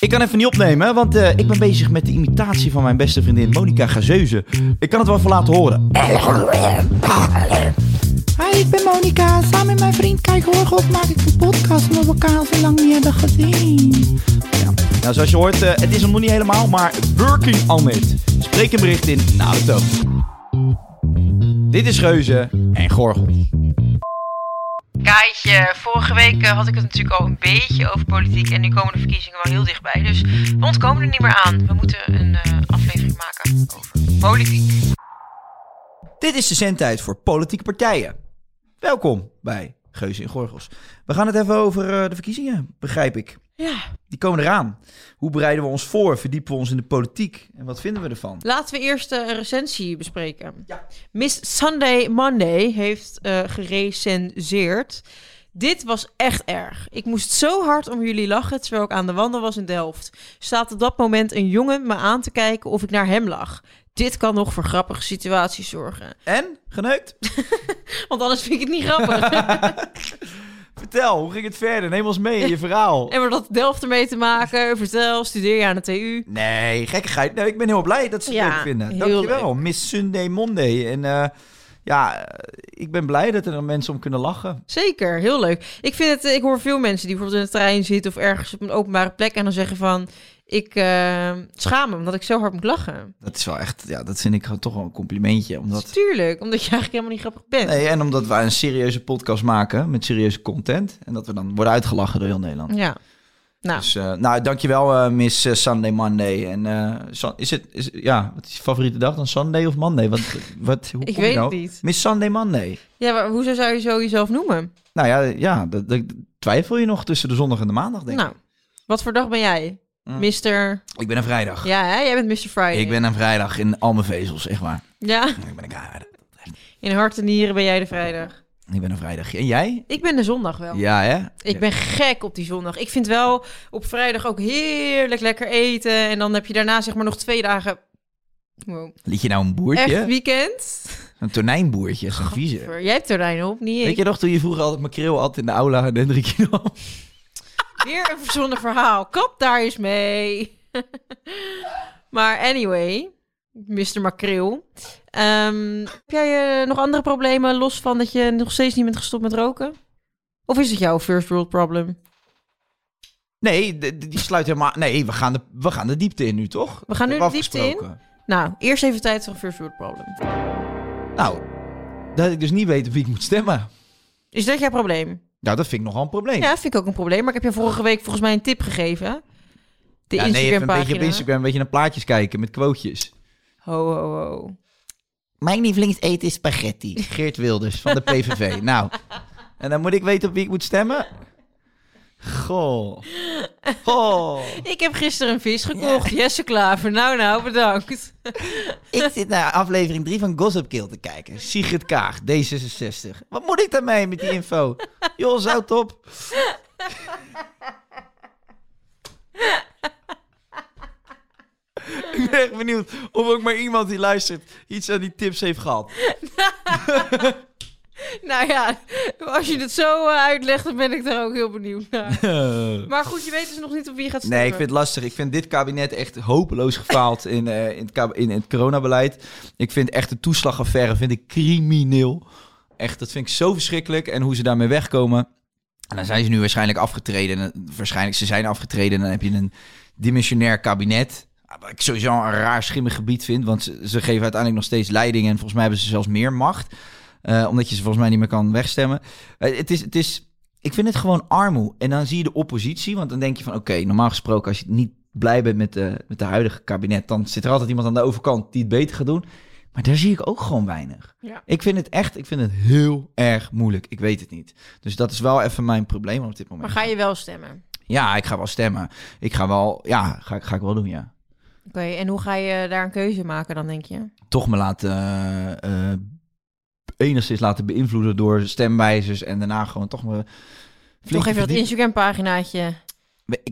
Ik kan even niet opnemen, want eh, ik ben bezig met de imitatie van mijn beste vriendin Monica Gazeuze. Ik kan het wel even laten horen. Hi, ik ben Monika. Samen met mijn vriend Kai Gorgels maak ik een podcast omdat we elkaar al zo lang niet hebben gezien. Ja. Nou, zoals je hoort, eh, het is hem nog niet helemaal, maar working on it. Spreek een bericht in na de toon. Dit is Geuze en Gorgels. Kaaitje, vorige week eh, had ik het natuurlijk al een beetje over politiek en nu komen de verkiezingen wel heel dichtbij. Dus we ontkomen er niet meer aan. We moeten een eh, aflevering maken over politiek. Dit is de zendtijd voor politieke partijen. Welkom bij Geuze en Gorgels. We gaan het even over eh, de verkiezingen, begrijp ik. Ja, Die komen eraan. Hoe bereiden we ons voor? Verdiepen we ons in de politiek? En wat vinden we ervan? laten we eerst eh, een recensie bespreken. Miss Sunday Monday heeft eh, gerecenseerd. Dit was echt erg. Ik moest zo hard om jullie lachen terwijl ik aan de wandel was in Delft. Staat op dat moment een jongen me aan te kijken of ik naar hem lag. Dit kan nog voor grappige situaties zorgen. En? Geneukt? Want anders vind ik het niet grappig. Vertel, hoe ging het verder? Neem ons mee in je verhaal. En wat had Delft ermee te maken? Vertel, studeer je aan de TU? Nee, gekkigheid. Nee, ik ben heel blij dat ze het Ja, leuk vinden. Dankjewel, Miss Sunday Monday. En eh, ja, eh, ik ben blij dat er mensen om kunnen lachen. Zeker, heel leuk. Ik vind het, eh, ik hoor veel mensen die bijvoorbeeld in de trein zitten of ergens op een openbare plek en dan zeggen van, ik eh, schaam me omdat ik zo hard moet lachen. Dat is wel echt, ja, dat vind ik toch wel een complimentje. Omdat, Tuurlijk, omdat je eigenlijk helemaal niet grappig bent. nee, en omdat wij een serieuze podcast maken met serieuze content. En dat we dan worden uitgelachen door heel Nederland. Ja. Nou, Dus, eh, nou, dankjewel, eh Miss Sunday Monday. En eh, is het, is, ja, wat is je favoriete dag dan? Sunday of Monday? Wat, wat, hoe ik kom je weet nou? het niet. Miss Sunday Monday. Ja, maar hoezo zou je zo jezelf noemen? Nou ja, ja dat, dat twijfel je nog tussen de zondag en de maandag, denk ik. Nou, wat voor dag ben jij? Mm. Mister... Ik ben een vrijdag. Ja, hè? jij bent Mr. Friday. Ik ben een vrijdag in al mijn vezels, echt waar. Ja, Ik ben een, ja, in hart en nieren ben jij de vrijdag. ik ben een vrijdag. En jij? Ik ben de zondag wel. Ja, hè? Ik ben gek op die zondag. Ik vind wel op vrijdag ook heerlijk lekker eten. En dan heb je daarna zeg maar nog twee dagen... Wow. Liet je nou een boertje? Echt weekend. Een tonijnboertje, zo'n vieze. Jij hebt terrein op, niet ik. Weet je nog toen je vroeger altijd makreel had in de aula en Hendrik kilo? Weer een verzonnen verhaal. Kap daar eens mee. maar anyway, Mr. Makreel. Ehm, heb jij eh, nog andere problemen los van dat je nog steeds niet bent gestopt met roken? Of is het jouw first world problem? Nee, die sluit helemaal... Nee, we gaan de, we gaan de diepte in nu, toch? We gaan nu de diepte in. Nou, eerst even tijd voor een first world problem. Nou, dat ik dus niet weet op wie ik moet stemmen. Is dat jouw probleem? Nou, dat vind ik nogal een probleem. Ja, vind ik ook een probleem. Maar ik heb je vorige week volgens mij een tip gegeven. De Ja, nee, even een beetje op Instagram een beetje naar plaatjes kijken met quotejes. Ho, ho, ho. Mijn lievelingseten is spaghetti. Geert Wilders van de PVV. nou, en dan moet ik weten op wie ik moet stemmen? Goh. Goh. Ik heb gisteren een vis gekocht. Jesse Klaver. Nou, nou, bedankt. Ik zit naar aflevering 3 van Gossip Kill te kijken. Sigrid Kaag, D66. Wat moet ik daarmee met die info? Joh, zo top. ik ben echt benieuwd of ook maar iemand die luistert iets aan die tips heeft gehad. Nou ja, als je het zo eh, uitlegt, dan ben ik daar ook heel benieuwd naar. Maar goed, je weet dus nog niet op wie je gaat stemmen. Nee, ik vind het lastig. Ik vind dit kabinet echt hopeloos gefaald in, eh, in, het, in, in het coronabeleid. Ik vind echt de toeslagaffaire vind ik crimineel. Echt, dat vind ik zo verschrikkelijk. En hoe ze daarmee wegkomen. En dan zijn ze nu waarschijnlijk afgetreden. En Waarschijnlijk, ze zijn afgetreden. En dan heb je een dimensionair kabinet. Wat ik sowieso een raar schimmig gebied vind. Want ze, ze geven uiteindelijk nog steeds leiding. En volgens mij hebben ze zelfs meer macht. Eh, omdat je ze volgens mij niet meer kan wegstemmen. Eh, het, is, het is... Ik vind het gewoon armoe. En dan zie je de oppositie. Want dan denk je van... Oké, normaal gesproken als je niet blij bent met de, met de huidige kabinet... dan zit er altijd iemand aan de overkant die het beter gaat doen. Maar daar zie ik ook gewoon weinig. Ja. Ik vind het echt... Ik vind het heel erg moeilijk. Ik weet het niet. Dus dat is wel even mijn probleem op dit moment. Maar ga je wel stemmen? Ja, ik ga wel stemmen. Ik ga wel... Ja, ga, ik- ga ik wel doen, ja. Oké, en hoe ga je daar een keuze maken dan, denk je? toch me laten eh, enigszins laten beïnvloeden door stemwijzers en daarna gewoon toch flink Toch even dat. Instagram-paginaatje.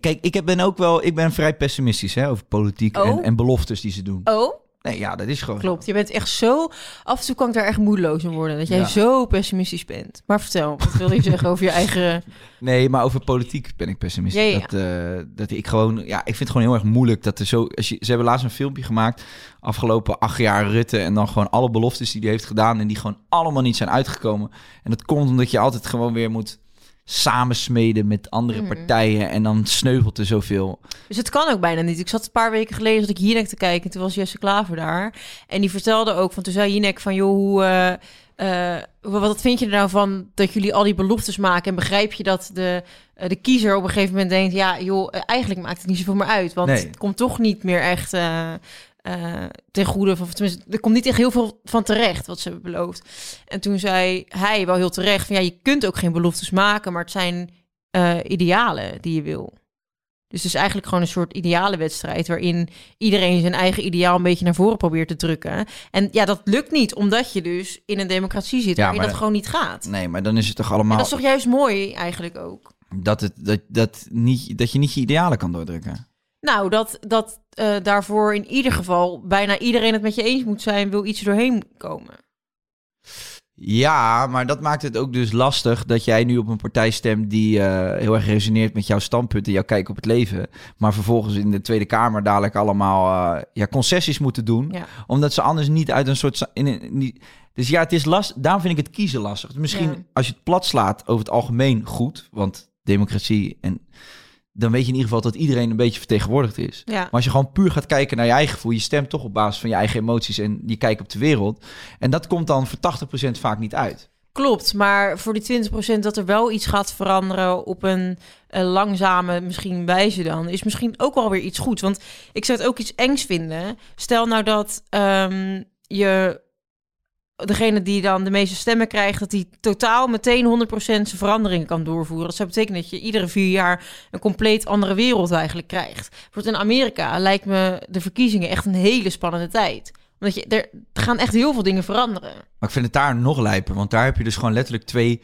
Kijk, ik ben ook wel, ik ben vrij pessimistisch hè, over politiek en, Oh? en beloftes die ze doen. Oh, Nee, ja, dat is gewoon. klopt. Je bent echt zo... Af en toe kan ik daar echt moedeloos in worden. Dat jij Ja. zo pessimistisch bent. Maar vertel, wat wil je zeggen over je eigen... Nee, maar over politiek ben ik pessimistisch. Ja, ja. Dat, eh, dat ik gewoon, ja, ik vind het gewoon heel erg moeilijk dat er zo. Als je, ze hebben laatst een filmpje gemaakt, afgelopen acht jaar Rutte en dan gewoon alle beloftes die hij heeft gedaan en die gewoon allemaal niet zijn uitgekomen. En dat komt omdat je altijd gewoon weer moet samensmeden met andere Mhm. partijen en dan sneuvelt er zoveel. Dus het kan ook bijna niet. Ik zat een paar weken geleden zat ik Jinek te kijken. en Toen was Jesse Klaver daar. En die vertelde ook van... Toen zei Jinek van... joh, hoe... eh, wat vind je er nou van dat jullie al die beloftes maken? En begrijp je dat de, eh, de kiezer op een gegeven moment denkt... ja, joh, eigenlijk maakt het niet zoveel meer uit. Want Nee. het komt toch niet meer echt... eh, ten goede van, tenminste, er komt niet echt heel veel van terecht wat ze hebben beloofd. En toen zei hij wel heel terecht van ja, je kunt ook geen beloftes maken, maar het zijn eh, idealen die je wil. Dus het is eigenlijk gewoon een soort ideale wedstrijd waarin iedereen zijn eigen ideaal een beetje naar voren probeert te drukken. En ja, dat lukt niet, omdat je dus in een democratie zit Ja, waarin dat gewoon niet gaat. Nee, maar dan is het toch En allemaal dat is toch juist mooi eigenlijk ook. dat, het, dat, dat, niet, dat je niet je idealen kan doordrukken. Nou, dat, dat eh, daarvoor in ieder geval bijna iedereen het met je eens moet zijn, wil iets doorheen komen. Ja, maar dat maakt het ook dus lastig dat jij nu op een partij stemt die eh, heel erg resoneert met jouw standpunten, jouw kijk op het leven. Maar vervolgens in de Tweede Kamer dadelijk allemaal eh, ja, concessies moeten doen. Ja. Omdat ze anders niet uit een soort. In een, niet, dus ja, het is lastig. Daarom vind ik het kiezen lastig. Misschien Ja. als je het plat slaat over het algemeen goed, want democratie en. Dan weet je in ieder geval dat iedereen een beetje vertegenwoordigd is. Ja. Maar als je gewoon puur gaat kijken naar je eigen gevoel, je stemt toch op basis van je eigen emoties en je kijkt op de wereld. En dat komt dan voor 80% vaak niet uit. Klopt, maar voor die 20% dat er wel iets gaat veranderen op een eh, langzame misschien wijze dan, is misschien ook wel weer iets goeds. Want ik zou het ook iets engs vinden. Stel nou dat ehm, je degene die dan de meeste stemmen krijgt, dat die totaal meteen 100% zijn veranderingen kan doorvoeren. Dat zou betekenen dat je iedere vier jaar een compleet andere wereld eigenlijk krijgt. Bijvoorbeeld in Amerika lijkt me de verkiezingen echt een hele spannende tijd. Omdat je, er gaan echt heel veel dingen veranderen. Maar ik vind het daar nog lijper, want daar heb je dus gewoon letterlijk twee...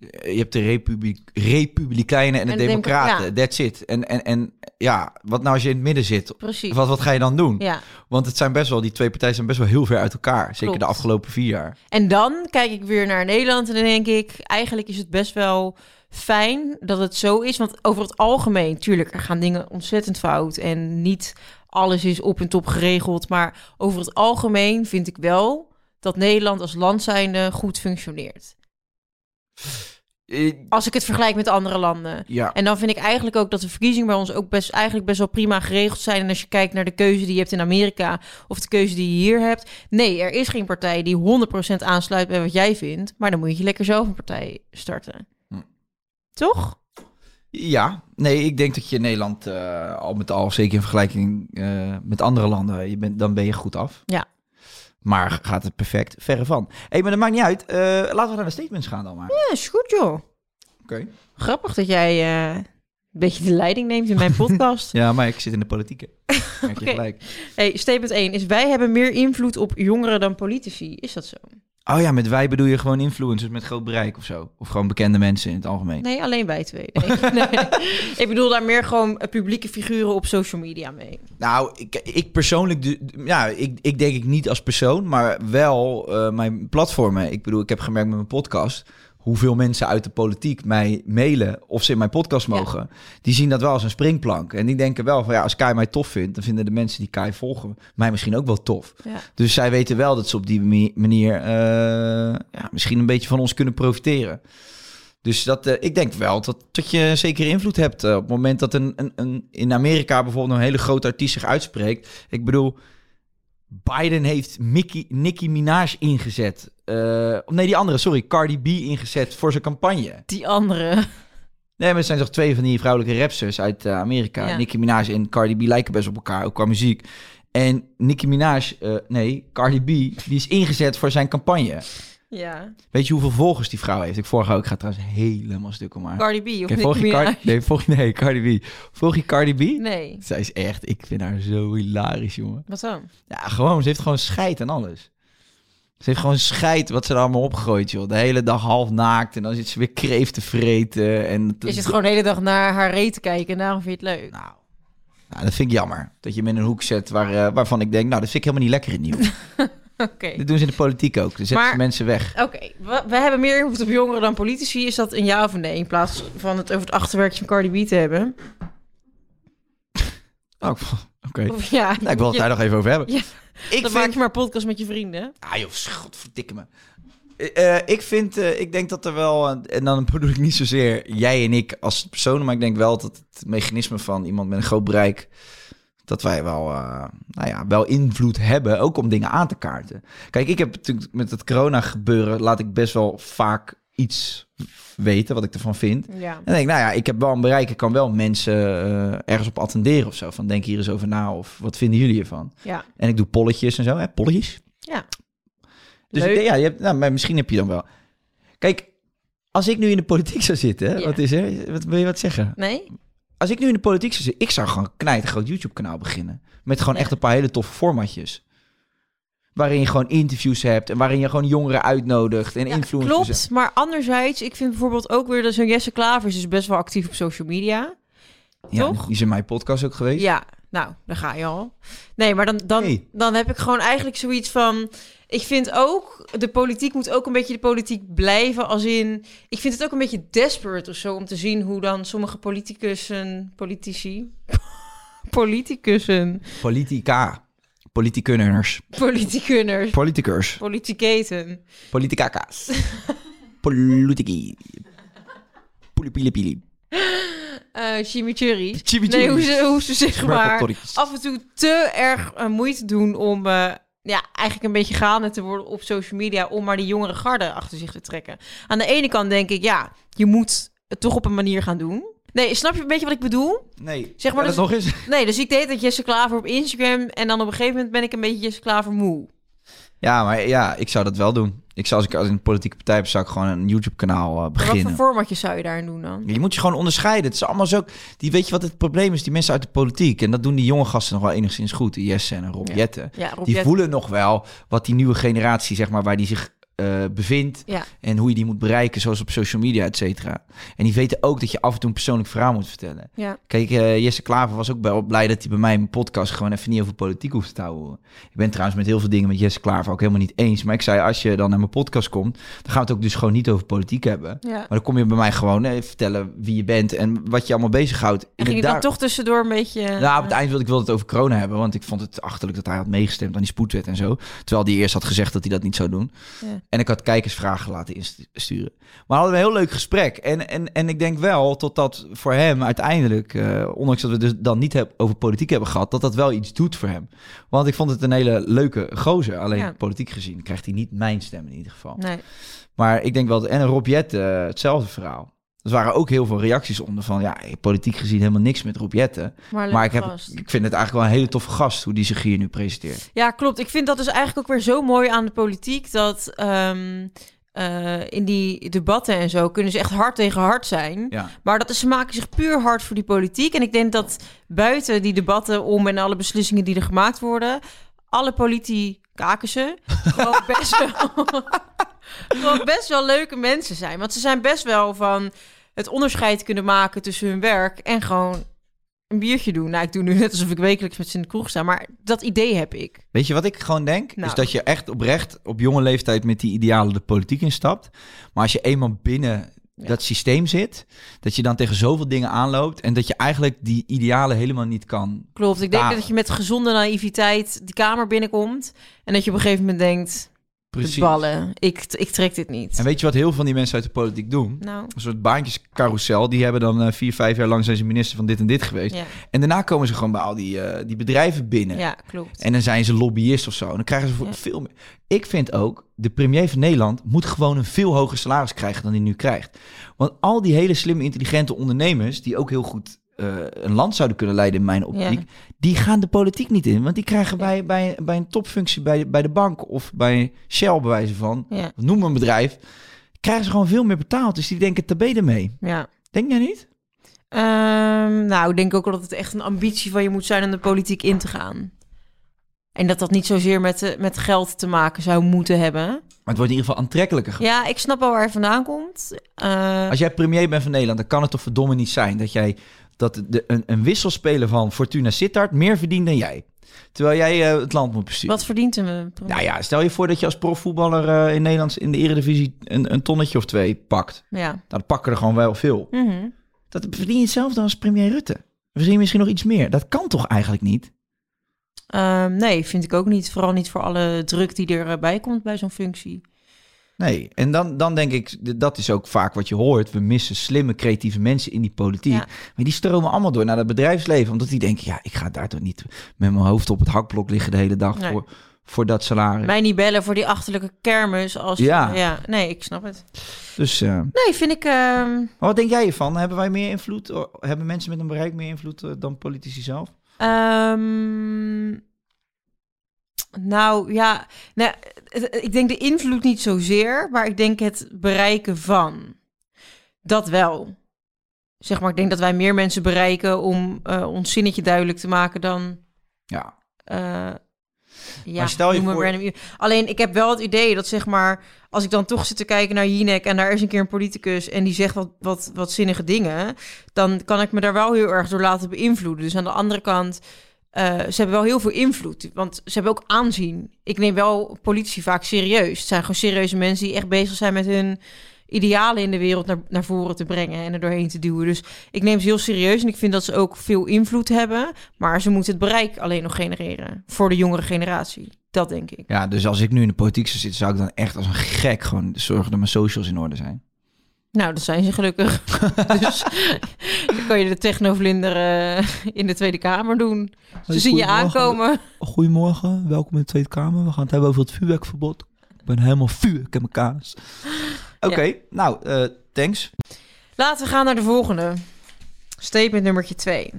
Je hebt de republiek, Republikeinen en de, En de Democra- Democraten. That's it. En, en, en ja, wat nou als je in het midden zit? Precies. Wat, wat ga je dan doen? Ja. Want het zijn best wel, die twee partijen zijn best wel heel ver uit elkaar. Zeker de afgelopen vier jaar. En dan kijk ik weer naar Nederland en dan denk ik, eigenlijk is het best wel fijn dat het zo is. Want over het algemeen, tuurlijk, er gaan dingen ontzettend fout en niet alles is op en top geregeld. Maar over het algemeen vind ik wel dat Nederland als land zijnde goed functioneert. Als ik het vergelijk met andere landen. ja, En dan vind ik eigenlijk ook dat de verkiezingen bij ons ook best, eigenlijk best wel prima geregeld zijn. En als je kijkt naar de keuze die je hebt in Amerika of de keuze die je hier hebt. Nee, er is geen partij die 100% aansluit bij wat jij vindt. Maar dan moet je lekker zelf een partij starten. Hm. Toch? ja, nee, ik denk dat je in Nederland eh, al met al, zeker in vergelijking eh, met andere landen, je bent, dan ben je goed af. Ja. Maar gaat het perfect? Verre van. hey, maar dat maakt niet uit. Eh, laten we naar de statements gaan dan maar. Ja, is goed joh. Oké. Grappig dat jij eh, een beetje de leiding neemt in mijn podcast. Ja, maar ik zit in de politieke. Heb je Oké. gelijk. hey, statement 1 is wij hebben meer invloed op jongeren dan politici. Is dat zo? Oh ja, met wij bedoel je gewoon influencers met groot bereik of zo? Of gewoon bekende mensen in het algemeen? Nee, alleen wij twee. Nee. nee. Ik bedoel daar meer gewoon eh, publieke figuren op social media mee. Nou, ik, ik persoonlijk, ja, ik, ik denk ik niet als persoon, maar wel eh, mijn platformen. Ik bedoel, ik heb gemerkt met mijn podcast hoeveel mensen uit de politiek mij mailen of ze in mijn podcast Ja. mogen. Die zien dat wel als een springplank. En die denken wel van ja, als Kai mij tof vindt, dan vinden de mensen die Kai volgen mij misschien ook wel tof. Ja. Dus zij weten wel dat ze op die mani- manier eh, ja, misschien een beetje van ons kunnen profiteren. Dus dat, eh, ik denk wel dat, dat je zeker invloed hebt eh, op het moment dat een, een, een, in Amerika bijvoorbeeld een hele grote artiest zich uitspreekt. Ik bedoel, Biden heeft Mickey, Nicki Minaj ingezet. Eh, nee, die andere, sorry, Cardi B ingezet voor zijn campagne. Die andere. Nee, maar het zijn toch twee van die vrouwelijke rapsters uit eh, Amerika. Ja. Nicki Minaj en Cardi B lijken best op elkaar, ook qua muziek. En Nicki Minaj, eh, nee, Cardi B, die is ingezet voor zijn campagne. Ja. Weet je hoeveel volgers die vrouw heeft? Ik vorige ook, ik ga trouwens helemaal stuk om haar. Cardi B of Kijk, volg je Nicki Cardi, nee, volg nee, Cardi B. Volg je Cardi B? Nee. Zij is echt, ik vind haar zo hilarisch, jongen. Wat dan? Ja, gewoon, ze heeft gewoon scheid en alles. Ze heeft gewoon scheid wat ze er allemaal opgegooid, joh. De hele dag half naakt en dan zit ze weer kreeft te vreten. En Je zit gewoon de hele dag naar haar reet te kijken en daarom vind je het leuk. Nou, nou, dat vind ik jammer. Dat je me in een hoek zet waar, eh, waarvan ik denk, nou, dat vind ik helemaal niet lekker in nieuws. Oké. Dit doen ze in de politiek ook. Dan zetten Maar- ze mensen weg. Oké, we, we hebben meer invloed op jongeren dan politici. Is dat een ja of een nee? In plaats van het over het achterwerkje van Cardi B te hebben. Oh, Oké. Ja, Nou, ik wil het ja, daar nog even over hebben. Ja, ik dan maak je maar podcast met je vrienden. Ah joh, godverdikke me. Eh, eh, ik vind, eh, ik denk dat er wel, en dan bedoel ik niet zozeer jij en ik als personen, maar ik denk wel dat het mechanisme van iemand met een groot bereik, dat wij wel, nou ja, wel invloed hebben, ook om dingen aan te kaarten. Kijk, ik heb natuurlijk met het corona gebeuren, laat ik best wel vaak iets weten wat ik ervan vind. Ja. En denk ik, nou ja, ik heb wel een bereik, ik kan wel mensen eh, ergens op attenderen of zo. Van denk hier eens over na of wat vinden jullie ervan? Ja. En ik doe polletjes en zo, hè, polletjes. Ja. Dus Leuk. ik ja, je hebt, nou, maar misschien heb je dan wel. Kijk, als ik nu in de politiek zou zitten, Ja. wat is er? Wat wil je wat zeggen? Nee? Als ik nu in de politiek zou zitten, ik zou gewoon knijt een groot YouTube-kanaal beginnen. Met gewoon Ja. echt een paar hele toffe formatjes. Waarin je gewoon interviews hebt en waarin je gewoon jongeren uitnodigt en Ja, influencers. klopt. Maar anderzijds, ik vind bijvoorbeeld ook weer dat zo'n Jesse Klaver is dus best wel actief op social media. Ja, toch? die is in mijn podcast ook geweest. Ja, nou, daar ga je al. Nee, maar dan, dan, dan heb ik gewoon eigenlijk zoiets van... Ik vind ook, de politiek moet ook een beetje de politiek blijven. Als in, ik vind het ook een beetje desperate of zo... om te zien hoe dan sommige politicussen, politici... politicussen, Politica. Politiekunners. politicunners, Politicers. politiceten... Politicaka's. Politici. Pulipilipili. eh chimichurri. Chimichurri. Nee, hoe ze, hoe ze zeg maar af en toe te erg eh, moeite doen om eh, ja, eigenlijk een beetje gaande te worden op social media om maar die jongere garde achter zich te trekken. Aan de ene kant denk ik, ja, je moet het toch op een manier gaan doen. Nee, snap je een beetje wat ik bedoel? Nee, Zeg maar Ja, dus- dat nog eens. Nee, dus ik deed dat Jesse Klaver op Instagram en dan op een gegeven moment ben ik een beetje Jesse Klaver moe. Ja, maar ja, ik zou dat wel doen. Ik zou als ik als in een politieke partij heb, zou ik gewoon een YouTube-kanaal eh, Maar wat beginnen. voor formatjes zou je daarin doen dan? Je moet je gewoon onderscheiden. Het is allemaal zo. Die weet je wat het probleem is? Die mensen uit de politiek. En dat doen die jonge gasten nog wel enigszins goed. Die Jesse en Rob Ja. Jetten. Ja, Rob Die voelen nog wel wat die nieuwe generatie, zeg maar, waar die zich eh, bevindt. Ja. En hoe je die moet bereiken, zoals op social media, et cetera. En die weten ook dat je af en toe een persoonlijk verhaal moet vertellen. Ja. Kijk, eh, Jesse Klaver was ook wel blij dat hij bij mij in mijn podcast gewoon even niet over politiek hoeft te houden. Ik ben trouwens met heel veel dingen met Jesse Klaver ook helemaal niet eens. Maar ik zei, als je dan naar mijn podcast komt, dan gaan we het ook dus gewoon niet over politiek hebben. ja. Maar dan kom je bij mij gewoon eh, vertellen wie je bent en wat je allemaal bezighoudt. En In ging je het dan daar- toch tussendoor een beetje... nou, op het eind wilde ik wel het over corona hebben, want ik vond het achterlijk dat hij had meegestemd aan die spoedwet en zo. Terwijl hij eerst had gezegd dat hij dat niet zou doen. Ja. En ik had kijkersvragen laten insturen. Maar hadden we een heel leuk gesprek. En, en, en ik denk wel totdat voor hem uiteindelijk, eh, ondanks dat we dus dan niet heb, over politiek hebben gehad, dat dat wel iets doet voor hem. Want ik vond het een hele leuke gozer. Alleen Ja. politiek gezien krijgt hij niet mijn stem in ieder geval. Nee. Maar ik denk wel, en Rob Jetten, eh, hetzelfde verhaal. Er waren ook heel veel reacties onder van, ja, politiek gezien helemaal niks met Rob Jetten. Maar, Maar ik, heb, ik vind het eigenlijk wel een hele toffe gast hoe die zich hier nu presenteert. Ja, klopt. Ik vind dat dus eigenlijk ook weer zo mooi aan de politiek. Dat ehm, eh, in die debatten en zo kunnen ze echt hard tegen hard zijn. Ja. Maar dat is, ze maken zich puur hard voor die politiek. En ik denk dat buiten die debatten om en alle beslissingen die er gemaakt worden... alle politici, kaken ze, gewoon best wel... gewoon best wel leuke mensen zijn. Want ze zijn best wel van het onderscheid kunnen maken tussen hun werk en gewoon een biertje doen. Nou, ik doe nu net alsof ik wekelijks met ze in de kroeg sta, maar dat idee heb ik. Weet je wat ik gewoon denk? Nou. Is dat je echt oprecht op jonge leeftijd met die idealen de politiek instapt. Maar als je eenmaal binnen Ja. dat systeem zit, dat je dan tegen zoveel dingen aanloopt en dat je eigenlijk die idealen helemaal niet kan. Klopt. Ik denk dat je met gezonde naïviteit die kamer binnenkomt en dat je op een gegeven moment denkt, de ballen, ik, ik trek dit niet. En weet je wat heel veel van die mensen uit de politiek doen? Nou, Een soort baantjescarousel. Die hebben dan eh, vier, vijf jaar lang zijn ze minister van dit en dit geweest. ja, En daarna komen ze gewoon bij al die, eh, die bedrijven binnen. ja klopt. En dan zijn ze lobbyist of zo. En dan krijgen ze voor Ja. veel meer. Ik vind ook, de premier van Nederland moet gewoon een veel hoger salaris krijgen dan hij nu krijgt. Want al die hele slimme, intelligente ondernemers, die ook heel goed eh, een land zouden kunnen leiden in mijn optiek, Ja. die gaan de politiek niet in. Want die krijgen bij, bij, bij een topfunctie bij, bij de bank of bij Shell bij wijze van, Ja, noem een bedrijf, krijgen ze gewoon veel meer betaald. Dus die denken tabé mee. ja. Denk jij niet? Ehm, nou, ik denk ook dat het echt een ambitie van je moet zijn om de politiek in te gaan. En dat dat niet zozeer met, eh, met geld te maken zou moeten hebben. Maar het wordt in ieder geval aantrekkelijker. Ja, ik snap wel waar hij vandaan komt. Eh, Als jij premier bent van Nederland, dan kan het toch verdomme niet zijn dat jij dat de, een, een wisselspeler van Fortuna Sittard meer verdient dan jij. Terwijl jij eh, het land moet besturen. wat verdient hem? Nou ja, stel je voor dat je als profvoetballer eh, in Nederland in de eredivisie een, een tonnetje of twee pakt. Ja. Nou, dan pakken er gewoon wel veel. Mhm. Dat verdien je hetzelfde als premier Rutte. Je misschien nog iets meer. Dat kan toch eigenlijk niet? Ehm, nee, vind ik ook niet. Vooral niet voor alle druk die erbij komt bij zo'n functie. Nee, en dan, dan denk ik, dat is ook vaak wat je hoort. We missen slimme, creatieve mensen in die politiek. Ja. Maar die stromen allemaal door naar het bedrijfsleven. Omdat die denken, ja, ik ga daar toch niet met mijn hoofd op het hakblok liggen de hele dag Nee. voor, voor dat salaris. Mij niet bellen voor die achterlijke kermis. Als, Ja. ja. Nee, ik snap het. Dus eh, Nee, vind ik... maar wat denk jij ervan? Hebben wij meer invloed? Hebben mensen met een bereik meer invloed eh, dan politici zelf? Ehm, nou ja, nou, ik denk de invloed niet zozeer, maar ik denk het bereiken van. Dat wel. Zeg maar, ik denk dat wij meer mensen bereiken om eh, ons zinnetje duidelijk te maken dan. Ja. eh, ja, Maar stel je voor- random- Alleen, ik heb wel het idee dat zeg maar, als ik dan toch zit te kijken naar Jinek en daar is een keer een politicus en die zegt wat, wat, wat zinnige dingen, dan kan ik me daar wel heel erg door laten beïnvloeden. Dus aan de andere kant, eh, ze hebben wel heel veel invloed, want ze hebben ook aanzien. Ik neem wel politici vaak serieus. Het zijn gewoon serieuze mensen die echt bezig zijn met hun idealen in de wereld naar, naar voren te brengen en er doorheen te duwen. Dus ik neem ze heel serieus en ik vind dat ze ook veel invloed hebben, maar ze moeten het bereik alleen nog genereren voor de jongere generatie. Dat denk ik. Ja, dus als ik nu in de politiek zou zitten, zou ik dan echt als een gek gewoon zorgen dat mijn socials in orde zijn. Nou, dat zijn ze gelukkig. dus dan kan je de technovlinder eh, in de Tweede Kamer doen. Ze zien je aankomen. Goedemorgen, welkom in de Tweede Kamer. We gaan het hebben over het vuurwerkverbod. Ik ben helemaal vuur, ik heb mijn kaas. Oké, nou, eh, thanks. Laten we gaan naar de volgende. Statement nummertje twee.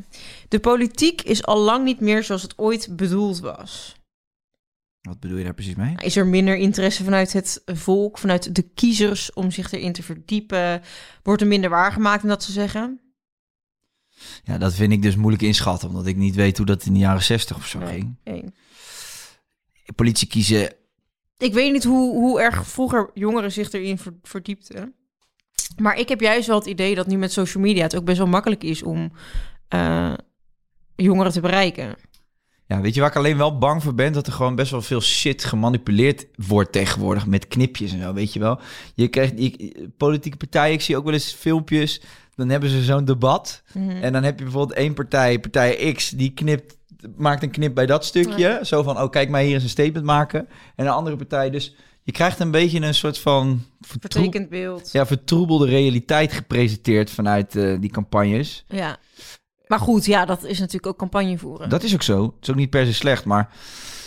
De politiek is al lang niet meer zoals het ooit bedoeld was. Wat bedoel je daar precies mee? Is er minder interesse vanuit het volk, vanuit de kiezers om zich erin te verdiepen? Wordt er minder waargemaakt, om dat te zeggen? Ja, dat vind ik dus moeilijk inschatten, omdat ik niet weet hoe dat in de jaren 60 of zo Nee. ging. Eén. Politie kiezen, Ik weet niet hoe, hoe erg vroeger jongeren zich erin ver- verdiepten. Maar ik heb juist wel het idee dat nu met social media het ook best wel makkelijk is om eh, jongeren te bereiken. Ja, weet je waar ik alleen wel bang voor ben? Dat er gewoon best wel veel shit gemanipuleerd wordt tegenwoordig met knipjes en zo, weet je wel. Je krijgt je, politieke partijen, ik zie ook wel eens filmpjes, dan hebben ze zo'n debat. Mhm. En dan heb je bijvoorbeeld één partij, partij X, die knipt, maakt een knip bij dat stukje. Zo van, oh kijk mij hier eens een statement maken. En een andere partij, dus je krijgt een beetje een soort van Vertekend beeld. ja, vertroebelde realiteit gepresenteerd vanuit eh, die campagnes. Ja. Maar goed, ja, dat is natuurlijk ook campagne voeren. Dat is ook zo. Het is ook niet per se slecht, maar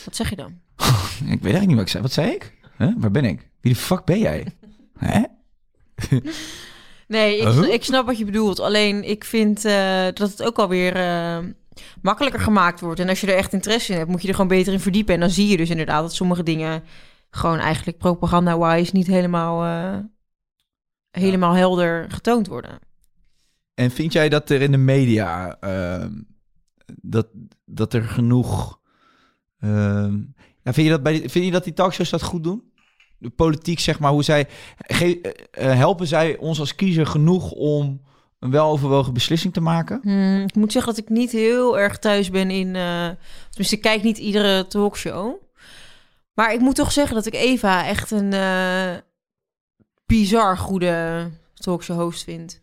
Wat zeg je dan? ik weet eigenlijk niet wat ik zei. Wat zei ik? Huh? Waar ben ik? Wie de fuck ben jij? Hè? Nee, ik, Huh? ik snap wat je bedoelt. Alleen ik vind eh, dat het ook alweer eh makkelijker gemaakt wordt. En als je er echt interesse in hebt, moet je er gewoon beter in verdiepen. En dan zie je dus inderdaad dat sommige dingen gewoon eigenlijk propaganda-wise niet helemaal, eh, helemaal helder getoond worden. En vind jij dat er in de media ehm, dat, dat er genoeg. ehm, vind, je dat bij vind je dat die talkshows dat goed doen? de politiek, zeg maar, hoe zij... ge- eh, helpen zij ons als kiezer genoeg om een weloverwogen beslissing te maken? Hmm, ik moet zeggen dat ik niet heel erg thuis ben in... eh tenminste, ik kijk niet iedere talkshow. Maar ik moet toch zeggen dat ik Eva echt een eh, bizar goede talkshow-host vind.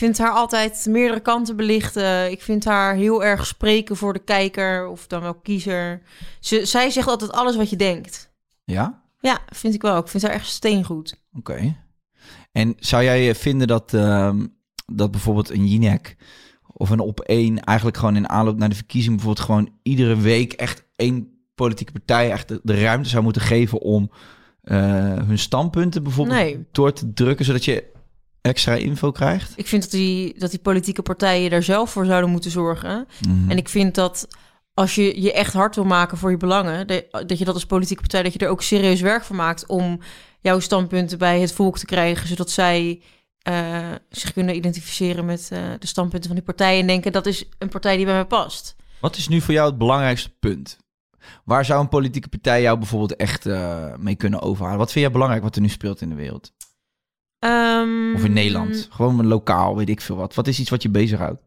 Ik vind haar altijd meerdere kanten belichten. Ik vind haar heel erg spreken voor de kijker of dan wel kiezer. Ze, zij zegt altijd alles wat je denkt. Ja? Ja, vind ik wel. Ik vind haar echt steengoed. Oké. En zou jij vinden dat, ehm, dat bijvoorbeeld een Jinek of een op één eigenlijk gewoon in aanloop naar de verkiezing bijvoorbeeld gewoon iedere week echt één politieke partij echt de, de ruimte zou moeten geven om eh, hun standpunten bijvoorbeeld Nee. door te drukken, zodat je extra info krijgt? Ik vind dat die, dat die politieke partijen daar zelf voor zouden moeten zorgen. Mhm. En ik vind dat als je je echt hard wil maken voor je belangen, dat je dat als politieke partij, dat je er ook serieus werk van maakt om jouw standpunten bij het volk te krijgen, zodat zij eh, zich kunnen identificeren met eh, de standpunten van die partij en denken dat is een partij die bij mij past. Wat is nu voor jou het belangrijkste punt? Waar zou een politieke partij jou bijvoorbeeld echt eh, mee kunnen overhalen? Wat vind jij belangrijk wat er nu speelt in de wereld? Ehm, Of in Nederland? Gewoon lokaal, weet ik veel wat. Wat is iets wat je bezighoudt?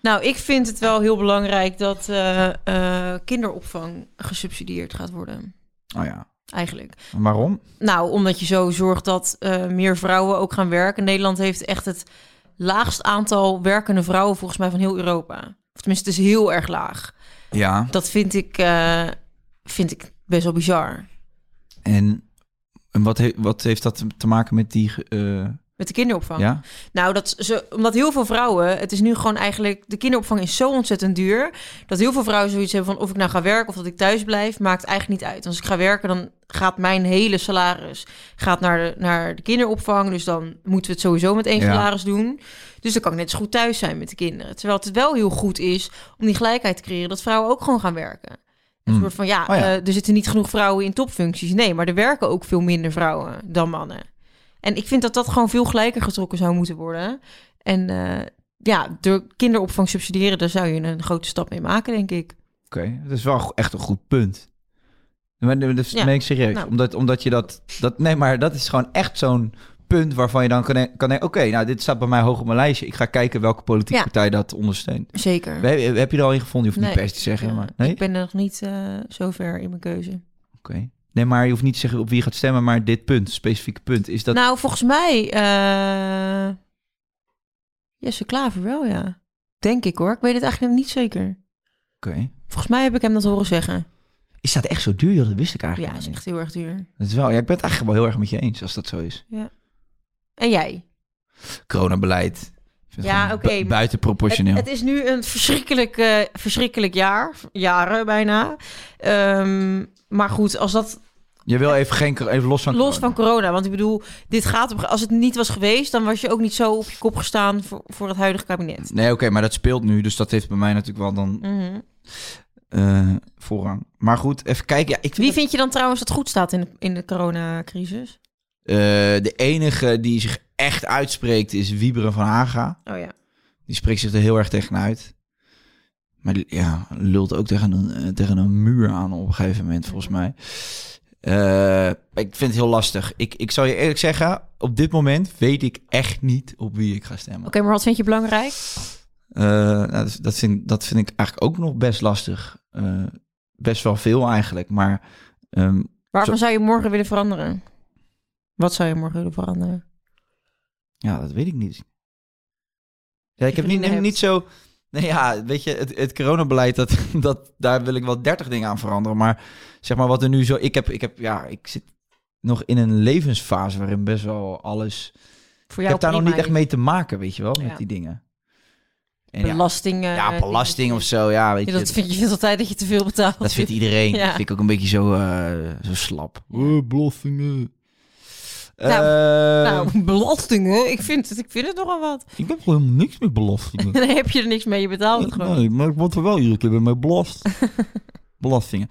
Nou, ik vind het wel heel belangrijk dat eh, eh, kinderopvang gesubsidieerd gaat worden. Oh ja. Eigenlijk. En Waarom? Nou, omdat je zo zorgt dat eh, meer vrouwen ook gaan werken. Nederland heeft echt het laagst aantal werkende vrouwen volgens mij van heel Europa. Of tenminste, het is heel erg laag. Ja. Dat vind ik, vind ik best wel bizar. En, en wat, he- wat heeft dat te maken met die... eh, Met de kinderopvang. ja? Nou, dat ze, omdat heel veel vrouwen, het is nu gewoon eigenlijk, de kinderopvang is zo ontzettend duur, dat heel veel vrouwen zoiets hebben van of ik nou ga werken of dat ik thuis blijf, maakt eigenlijk niet uit. Als ik ga werken, dan gaat mijn hele salaris gaat naar de, naar de kinderopvang, dus dan moeten we het sowieso met één Ja. salaris doen. Dus dan kan ik net zo goed thuis zijn met de kinderen. Terwijl het wel heel goed is om die gelijkheid te creëren, dat vrouwen ook gewoon gaan werken. Een Hmm. soort van, ja, Oh ja. eh, er zitten niet genoeg vrouwen in topfuncties. Nee, maar er werken ook veel minder vrouwen dan mannen. En ik vind dat dat gewoon veel gelijker getrokken zou moeten worden. En eh, ja, door kinderopvang subsidiëren, daar zou je een grote stap mee maken, denk ik. Oké, dat is wel echt een goed punt. Maar dat meen ik serieus. Nou. Omdat, omdat je dat, dat... Nee, maar dat is gewoon echt zo'n punt waarvan je dan kan, kan denken... Oké, nou, dit staat bij mij hoog op mijn lijstje. Ik ga kijken welke politieke Ja. partij dat ondersteunt. Zeker. Heb, heb je er al in gevonden? Je hoeft niet per te zeggen, Ja, maar... Nee? Ik ben nog niet eh zo ver in mijn keuze. Oké. Nee, maar je hoeft niet te zeggen op wie je gaat stemmen, maar dit punt, specifieke punt, is dat... Nou, volgens mij... eh Jesse Klaver wel, ja. Denk ik hoor. Ik weet het eigenlijk nog niet zeker. Oké. Volgens mij heb ik hem dat horen zeggen. Is dat echt zo duur? Dat wist ik Ja, eigenlijk is echt heel erg duur. Dat is wel, ja, ik ben het eigenlijk wel heel erg met je eens als dat zo is. En jij? Coronabeleid. Ja, oké, Buitenproportioneel. Het, het is nu een verschrikkelijk, eh, verschrikkelijk jaar. Jaren bijna. Ehm, maar goed, als dat Je wil even, geen, even los van... los corona. van corona. Want ik bedoel, dit gaat op, als het niet was geweest, dan was je ook niet zo op je kop gestaan voor, voor het huidige kabinet. Nee, oké, maar dat speelt nu. Dus dat heeft bij mij natuurlijk wel dan eh, voorrang. Maar goed, even kijken. Ja, ik vind Wie het- vind je dan trouwens dat goed staat in de, in de coronacrisis? Eh, de enige die zich echt uitspreekt is Wieberen van Haga. Oh ja. Die spreekt zich er heel erg tegenuit. Maar die- ja, lult ook tegen een, eh, tegen een muur aan op een gegeven moment, volgens mij. Eh, ik vind het heel lastig. Ik, ik zal je eerlijk zeggen, op dit moment weet ik echt niet op wie ik ga stemmen. Oké, maar wat vind je belangrijk? Nou, dat, dat, vind, dat vind ik eigenlijk ook nog best lastig. Best wel veel eigenlijk, maar ehm, Waarvan Zo- zou je morgen willen veranderen? Wat zou je morgen willen veranderen? ja, dat weet ik niet. Ja, ik heb niet, niet zo... Nee, ja, weet je, het, het coronabeleid, dat, dat, daar wil ik wel 30 dingen aan veranderen. Maar zeg maar wat er nu zo... Ik heb, ik heb, ja, ik zit nog in een levensfase waarin best wel alles... Voor Ik jou heb daar nog niet echt mee te maken, weet je wel, met Ja. die dingen. En ja, Belastingen. ja, eh, belasting of zo, ja, weet Ja, je. dat vind je vindt altijd dat je te veel betaalt. Dat vindt iedereen. Ja. Dat vind ik ook een beetje zo, eh, zo slap. Eh, belastingen. Nou, Nou, belastingen. Ik vind het, ik vind het nogal wat. ik heb gewoon helemaal niks met belastingen. Dan heb je er niks mee, je betaalt het gewoon. Nee, maar ik word er wel iedere keer mij belast. belastingen.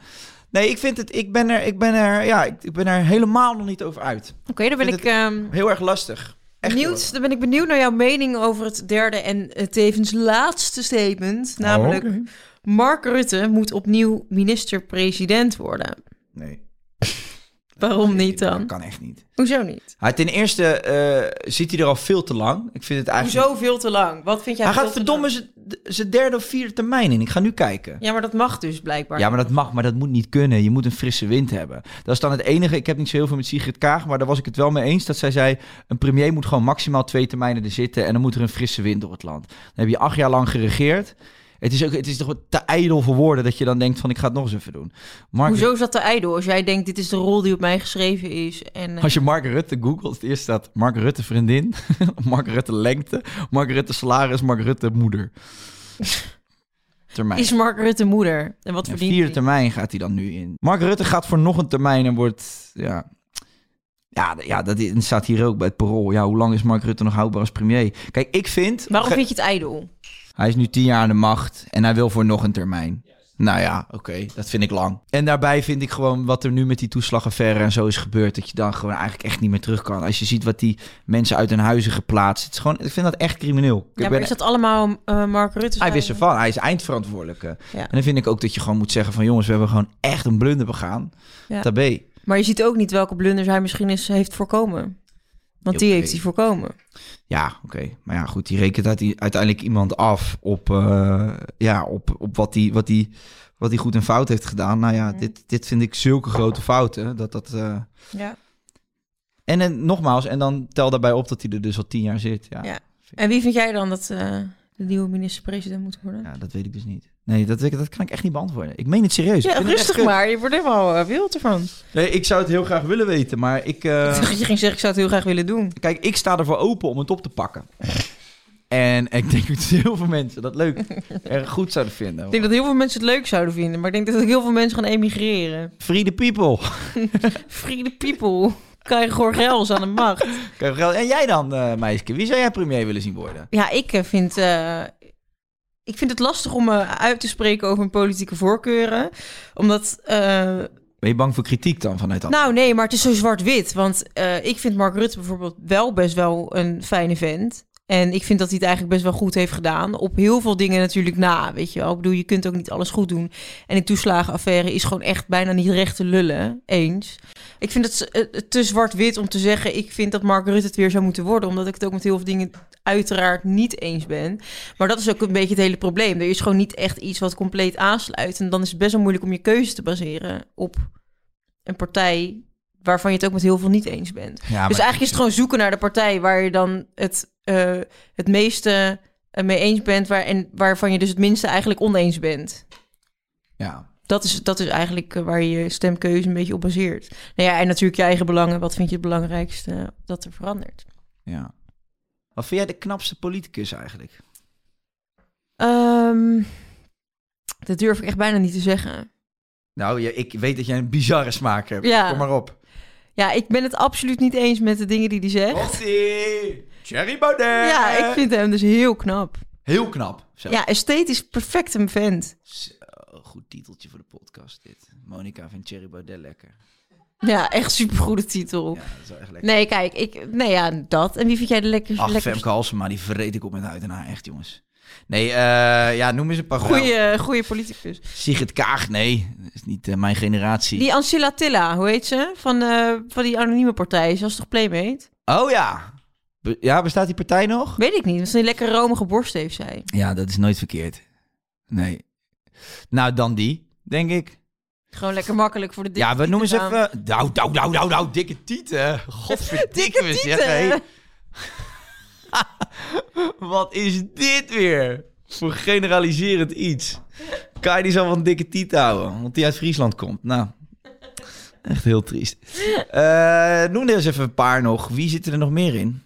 Nee, ik vind het, ik ben er, ik ben er, ja, ik, ben er helemaal nog niet over uit. Oké, dan ben ik ehm, Heel erg lastig. Echt benieuwd. Dan ben ik benieuwd naar jouw mening over het derde en eh, tevens laatste statement. Namelijk, Oh, oké. Mark Rutte moet opnieuw minister-president worden. Nee. Waarom niet Dat dan? kan echt niet. Hoezo niet? Hij, ten eerste eh, zit hij er al veel te lang. Ik vind het eigenlijk... Hoezo veel te lang? Wat vind jij Hij gaat verdomme zijn derde of vierde termijn in. Ik ga nu kijken. Ja, maar dat mag dus blijkbaar. Ja, maar dat mag, maar dat moet niet kunnen. Je moet een frisse wind hebben. Dat is dan het enige. Ik heb niet zo heel veel met Sigrid Kaag, maar daar was ik het wel mee eens. Dat zij zei, een premier moet gewoon maximaal twee termijnen er zitten en dan moet er een frisse wind door het land. Dan heb je acht jaar lang geregeerd. Het is, ook, het is toch te ijdel voor woorden dat je dan denkt van ik ga het nog eens even doen. Mark, Hoezo is dat te ijdel? Als jij denkt, dit is de rol die op mij geschreven is. En, eh, Als je Mark Rutte googelt, het eerst staat Mark Rutte vriendin, Mark Rutte lengte, Mark Rutte salaris, Mark Rutte moeder. Termijn. is Mark Rutte moeder? En wat Ja, verdient vierde hij? termijn gaat hij dan nu in. Mark Rutte gaat voor nog een termijn en wordt, ja... Ja, ja, dat staat hier ook bij het parool. Ja, hoe lang is Mark Rutte nog houdbaar als premier? Kijk, ik vind... Waarom vind je het ijdel? Hij is nu tien jaar aan de macht en hij wil voor nog een termijn. Nou ja, oké, dat vind ik lang. En daarbij vind ik gewoon wat er nu met die toeslagaffaire en zo is gebeurd... dat je dan gewoon eigenlijk echt niet meer terug kan. Als je ziet wat die mensen uit hun huizen geplaatst... Het is gewoon, ik vind dat echt crimineel. Ik Ja, maar ben- is dat allemaal eh, Mark Rutte? hij wist ervan, hij is eindverantwoordelijke. Ja. En dan vind ik ook dat je gewoon moet zeggen van... jongens, we hebben gewoon echt een blunder begaan. Ja. Tabé. Maar je ziet ook niet welke blunders hij misschien eens heeft voorkomen. Want die heeft hij voorkomen. Ja, oké. Maar ja, goed, die rekent uit- uiteindelijk iemand af op, eh, ja, op, op wat hij wat die, wat die goed en fout heeft gedaan. Nou ja, Mhm. dit, dit vind ik zulke grote fouten. Dat dat, eh, Ja. En, en nogmaals, en dan tel daarbij op dat hij er dus al tien jaar zit. Ja, Ja. ja. En wie vind jij dan dat eh, de nieuwe minister-president moet worden? dat weet ik dus niet. Nee, dat, dat kan ik echt niet beantwoorden. Ik meen het serieus. Ja, echt rustig maar. Je wordt helemaal uh, wild ervan. Nee, ik zou het heel graag willen weten, maar ik... eh, dat je ging zeggen, ik zou het heel graag willen doen. Kijk, ik sta ervoor open om het op te pakken. En ik denk dat heel veel mensen dat leuk erg goed zouden vinden. Ik denk dat heel veel mensen het leuk zouden vinden. Maar ik denk dat ook heel veel mensen gaan emigreren. Free the people. Free the people. Krijgen Gorgels aan de macht. En jij dan, eh meisje? Wie zou jij premier willen zien worden? Ja, ik eh, vind... eh, ik vind het lastig om me uit te spreken over mijn politieke voorkeuren. Omdat... eh, Ben je bang voor kritiek dan vanuit dat? Nou, nee, maar het is zo zwart-wit. Want eh, ik vind Mark Rutte bijvoorbeeld wel best wel een fijne vent. En ik vind dat hij het eigenlijk best wel goed heeft gedaan. Op heel veel dingen natuurlijk na, weet je wel. Ik bedoel, je kunt ook niet alles goed doen. En die toeslagenaffaire is gewoon echt bijna niet recht te lullen, eens. Ik vind het eh, te zwart-wit om te zeggen... ik vind dat Mark Rutte het weer zou moeten worden. Omdat ik het ook met heel veel dingen uiteraard niet eens ben. Maar dat is ook een beetje het hele probleem. Er is gewoon niet echt iets wat compleet aansluit. En dan is het best wel moeilijk om je keuze te baseren op een partij waarvan je het ook met heel veel niet eens bent. Ja, Dus maar- eigenlijk is het gewoon zoeken naar de partij waar je dan het, eh, het meeste eh, mee eens bent waar, en waarvan je dus het minste eigenlijk oneens bent. Ja. Dat is, dat is eigenlijk eh, waar je je stemkeuze een beetje op baseert. Nou ja, en natuurlijk je eigen belangen. Wat vind je het belangrijkste dat er verandert? ja. Wat vind jij de knapste politicus eigenlijk? Ehm, dat durf ik echt bijna niet te zeggen. Nou, ik weet dat jij een bizarre smaak hebt. Ja. Kom maar op. Ja, ik ben het absoluut niet eens met de dingen die hij zegt. Hostie! Thierry Baudet! Ja, ik vind hem dus heel knap. Heel knap. Ja, esthetisch perfect een vent. Zo, goed titeltje voor de podcast dit. Monica vindt Thierry Baudet lekker. Ja, echt supergoede titel. Ja, dat is wel echt lekker. Nee, kijk, ik, nee, ja, dat. En wie vind jij de lekkerste? Ach, lekkerste? Femke Halsema, die vreet ik op met huid en haar. Echt, jongens. Nee, eh, ja, noem eens een paar Goeie, goeie politicus. Sigrid Kaag, nee. Dat is niet eh, mijn generatie. Die Ancilla Tilla, hoe heet ze? Van, eh, van die anonieme partij. Ze was toch Playmate? Oh ja. Be- ja, bestaat die partij nog? Weet ik niet. Dat ze een lekker romige borst heeft, zij. Ja, dat is nooit verkeerd. Nee. Nou, dan die, denk ik. Gewoon lekker makkelijk voor de dikke ja, we noemen ze even... Nou, nou, nou, nou, nou, dikke tieten. Godverdikke Dikke tieten. Wat is dit weer? Voor generaliserend iets. Kai die zal van dikke tieten houden, want die uit Friesland komt. Nou, echt heel triest. Eh, noem er eens even een paar nog. Wie zit er nog meer in?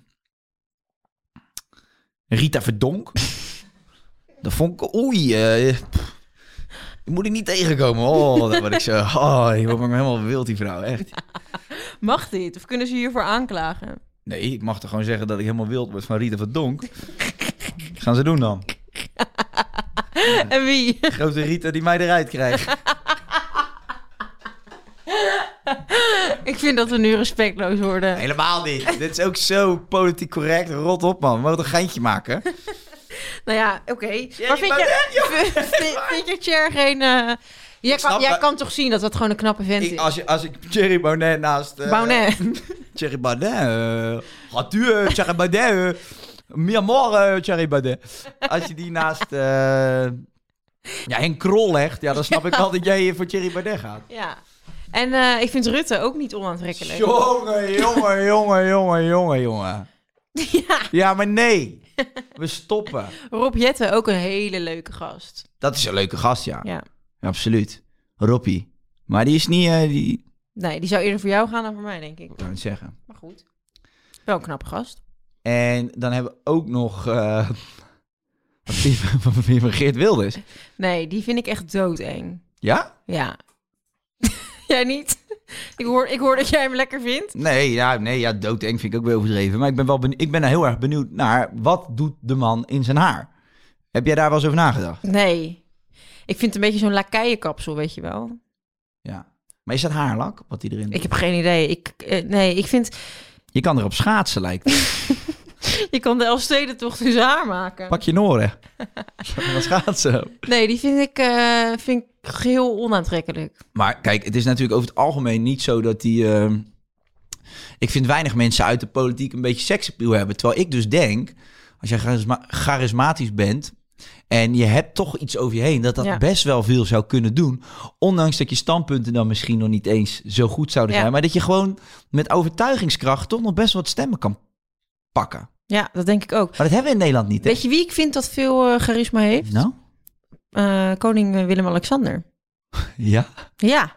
Rita Verdonk. Dat vond ik... Oei, eh, die moet ik niet tegenkomen. Oh, dat word ik zo... Oh, ik word me helemaal wild, die vrouw. Echt. Mag dit? Of kunnen ze hiervoor aanklagen? Nee, ik mag toch gewoon zeggen dat ik helemaal wild word van Rita Verdonk. Wat gaan ze doen dan? En wie? Grote Rita die mij eruit krijgt. ik vind dat we nu respectloos worden. Helemaal niet. Dit is ook zo politiek correct. Rot op, man. We moeten een geintje maken. Nou ja, oké. Maar vind je, vind, vind je Cher geen, eh, Jij, kan, jij dat- kan toch zien dat dat gewoon een knappe vent Ik, is? als, je, als ik Thierry Baudet naast... eh, Baudet. Thierry eh, Gaat u, eh, Thierry Baudet? eh, Mi amor, eh, Thierry Baudet. Als je die naast... eh, ja, Henk Krol legt, ja, dan snap ik wel dat jij voor Thierry Baudet gaat. Ja. En eh, ik vind Rutte ook niet onaantrekkelijk. Jongen, jongen, jongen, jongen, jongen, jongen. Ja, Ja, maar nee. We stoppen. Rob Jetten ook een hele leuke gast. Dat is een leuke gast, ja. Ja. Absoluut. Roppie. Maar die is niet... eh, die... Nee, die zou eerder voor jou gaan dan voor mij, denk ik. Ik kan het zeggen. Maar goed. Wel een knappe gast. En dan hebben we ook nog... eh wat vind je van- wat vind je van Geert Wilders? Nee, die vind ik echt doodeng. Ja? Ja. jij niet? ik, hoor, ik hoor dat jij hem lekker vindt. Nee, ja, nee, ja, doodeng vind ik ook weer overdreven. Maar ik ben wel benieuwd, ik ben heel erg benieuwd naar... wat doet de man in zijn haar? Heb jij daar wel eens over nagedacht? Nee. Ik vind het een beetje zo'n lakaijenkapsel, weet je wel. Ja. Maar is dat haarlak, wat hij erin doet? Ik heb geen idee. Ik, eh, nee, ik vind... Je kan erop schaatsen, lijkt het. Je kan de Elfstedentocht zijn haar maken. Pak je noren. Wat schaatsen. Nee, die vind ik, eh, vind ik geheel onaantrekkelijk. Maar kijk, het is natuurlijk over het algemeen niet zo dat die... ehm, Ik vind weinig mensen uit de politiek een beetje seksappeal hebben. Terwijl ik dus denk, als jij charisma- charismatisch bent... en je hebt toch iets over je heen... dat dat Ja. best wel veel zou kunnen doen. Ondanks dat je standpunten dan misschien nog niet eens zo goed zouden Ja. zijn. Maar dat je gewoon met overtuigingskracht... toch nog best wat stemmen kan pakken. Ja, dat denk ik ook. Maar dat hebben we in Nederland niet, hè? Weet je wie ik vind dat veel eh, charisma heeft? Nou? Eh, koning eh, Willem-Alexander. Ja? Ja,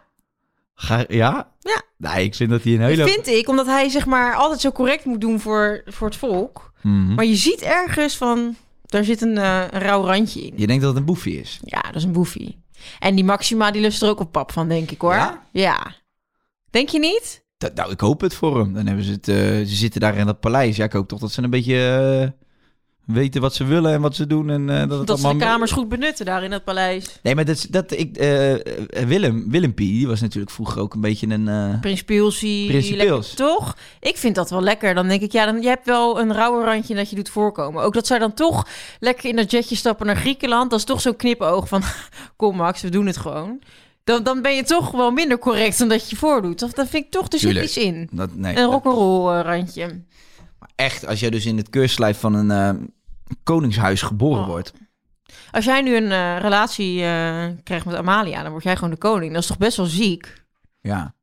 Ga, ja? Ja. Nee, ik vind dat hij een hele... dat vind ik. Omdat hij zeg maar altijd zo correct moet doen voor, voor het volk. Mhm. Maar je ziet ergens van... Daar zit een, eh, een rauw randje in. Je denkt dat het een boefje is? Ja, dat is een boefie. En die Maxima, die lust er ook op pap van, denk ik hoor. Ja? Ja. Denk je niet? Dat, nou, ik hoop het voor hem. Dan hebben ze het. eh, ze zitten daar in dat paleis. Ja, ik hoop toch dat ze een beetje eh, weten wat ze willen en wat ze doen. En, eh, dat het Dat ze de kamers goed benutten daar in het paleis. Nee, maar dat, is- dat ik. eh, eh, Willem, Willempie, die was natuurlijk vroeger ook een beetje een. eh, Prins Toch? Ik vind dat wel lekker. Dan denk ik, ja, dan, je hebt wel een rauwe randje dat je doet voorkomen. Ook dat zij dan toch lekker in dat jetje stappen naar Griekenland. Dat is toch zo'n knipoog van, kom Max, we doen het gewoon. Dan, dan ben je toch wel minder correct dan dat je voordoet. Of dan vind ik toch, er zit Tuurlijk. iets in. dat, nee, Een rock'n'roll eh, randje. echt, als jij dus in het keurslijf van een koningshuis geboren Oh. wordt. Als jij nu een eh, relatie eh, krijgt met Amalia, dan word jij gewoon de koning. Dat is toch best wel ziek? Ja.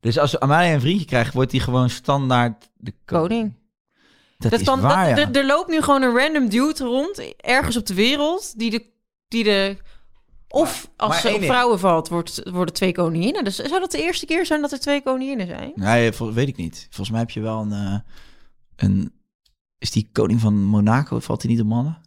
Dus als Amalia een vriendje krijgt, wordt hij gewoon standaard de koning. Koning. Dat, Dat is kan, waar, dat- ja. er, loopt nu gewoon een random dude rond, ergens op de wereld, die de... Die de of als maar ze op vrouwen valt, wordt, worden twee koninginnen. Dus zou dat de eerste keer zijn dat er twee koninginnen zijn? Nee, weet ik niet. Volgens mij heb je wel een... eh, een is die koning van Monaco, valt hij niet op mannen?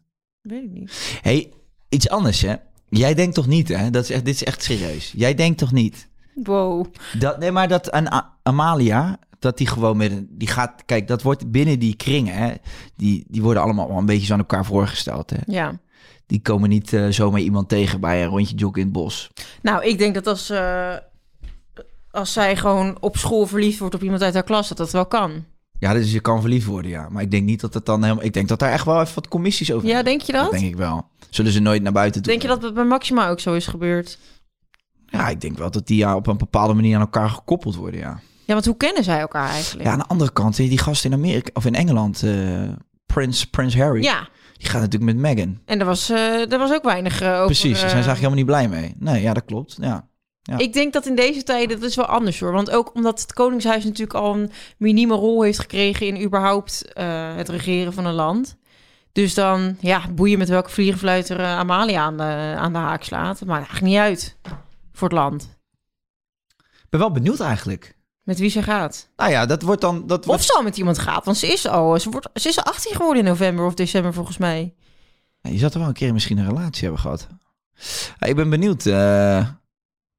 Weet ik niet. hey, iets anders hè. Jij denkt toch niet hè? Dat is echt, dit is echt serieus. Jij denkt toch niet Wow. dat... Nee, maar dat een Amalia... Dat die gewoon met een... Die gaat... Kijk, dat wordt binnen die kringen hè. Die, die worden allemaal wel een beetje zo aan elkaar voorgesteld hè. Ja. Die komen niet eh, zomaar iemand tegen bij een rondje joggen in het bos. Nou, ik denk dat als, eh, als zij gewoon op school verliefd wordt op iemand uit haar klas, dat dat wel kan. Ja, dus je kan verliefd worden, ja. Maar ik denk niet dat het dan helemaal... Ik denk dat daar echt wel even wat commissies over Ja, denk je dat? Dat denk ik wel. Zullen ze nooit naar buiten toe. Denk je dat het bij Maxima ook zo is gebeurd? Ja, ik denk wel dat die ja, op een bepaalde manier aan elkaar gekoppeld worden, ja. Ja, want hoe kennen zij elkaar eigenlijk? Ja, aan de andere kant, die gast in Amerika of in Engeland, eh Prins, Prins Harry, Ja, die gaat natuurlijk met Meghan. en er was, eh, er was ook weinig eh, over... Precies, daar zijn ze eh, eigenlijk helemaal niet blij mee. Nee, ja, dat klopt. Ja. Ja. Ik denk dat in deze tijden, dat is wel anders hoor. Want ook omdat het Koningshuis natuurlijk al een minieme rol heeft gekregen in überhaupt eh, het regeren van een land. Dus dan, ja, boeien met welke vliegenfluiter eh, Amalia aan de, aan de haak slaat. Dat maakt eigenlijk niet uit voor het land. Ik ben wel benieuwd eigenlijk. Met wie ze gaat. Nou ja, dat wordt dan... Dat Of wordt... ze al met iemand gaat, want ze is al, ze, wordt, ze is al 18 geworden in november of december volgens mij. Ja, je zou er wel een keer misschien een relatie hebben gehad. Ja, ik ben benieuwd. eh,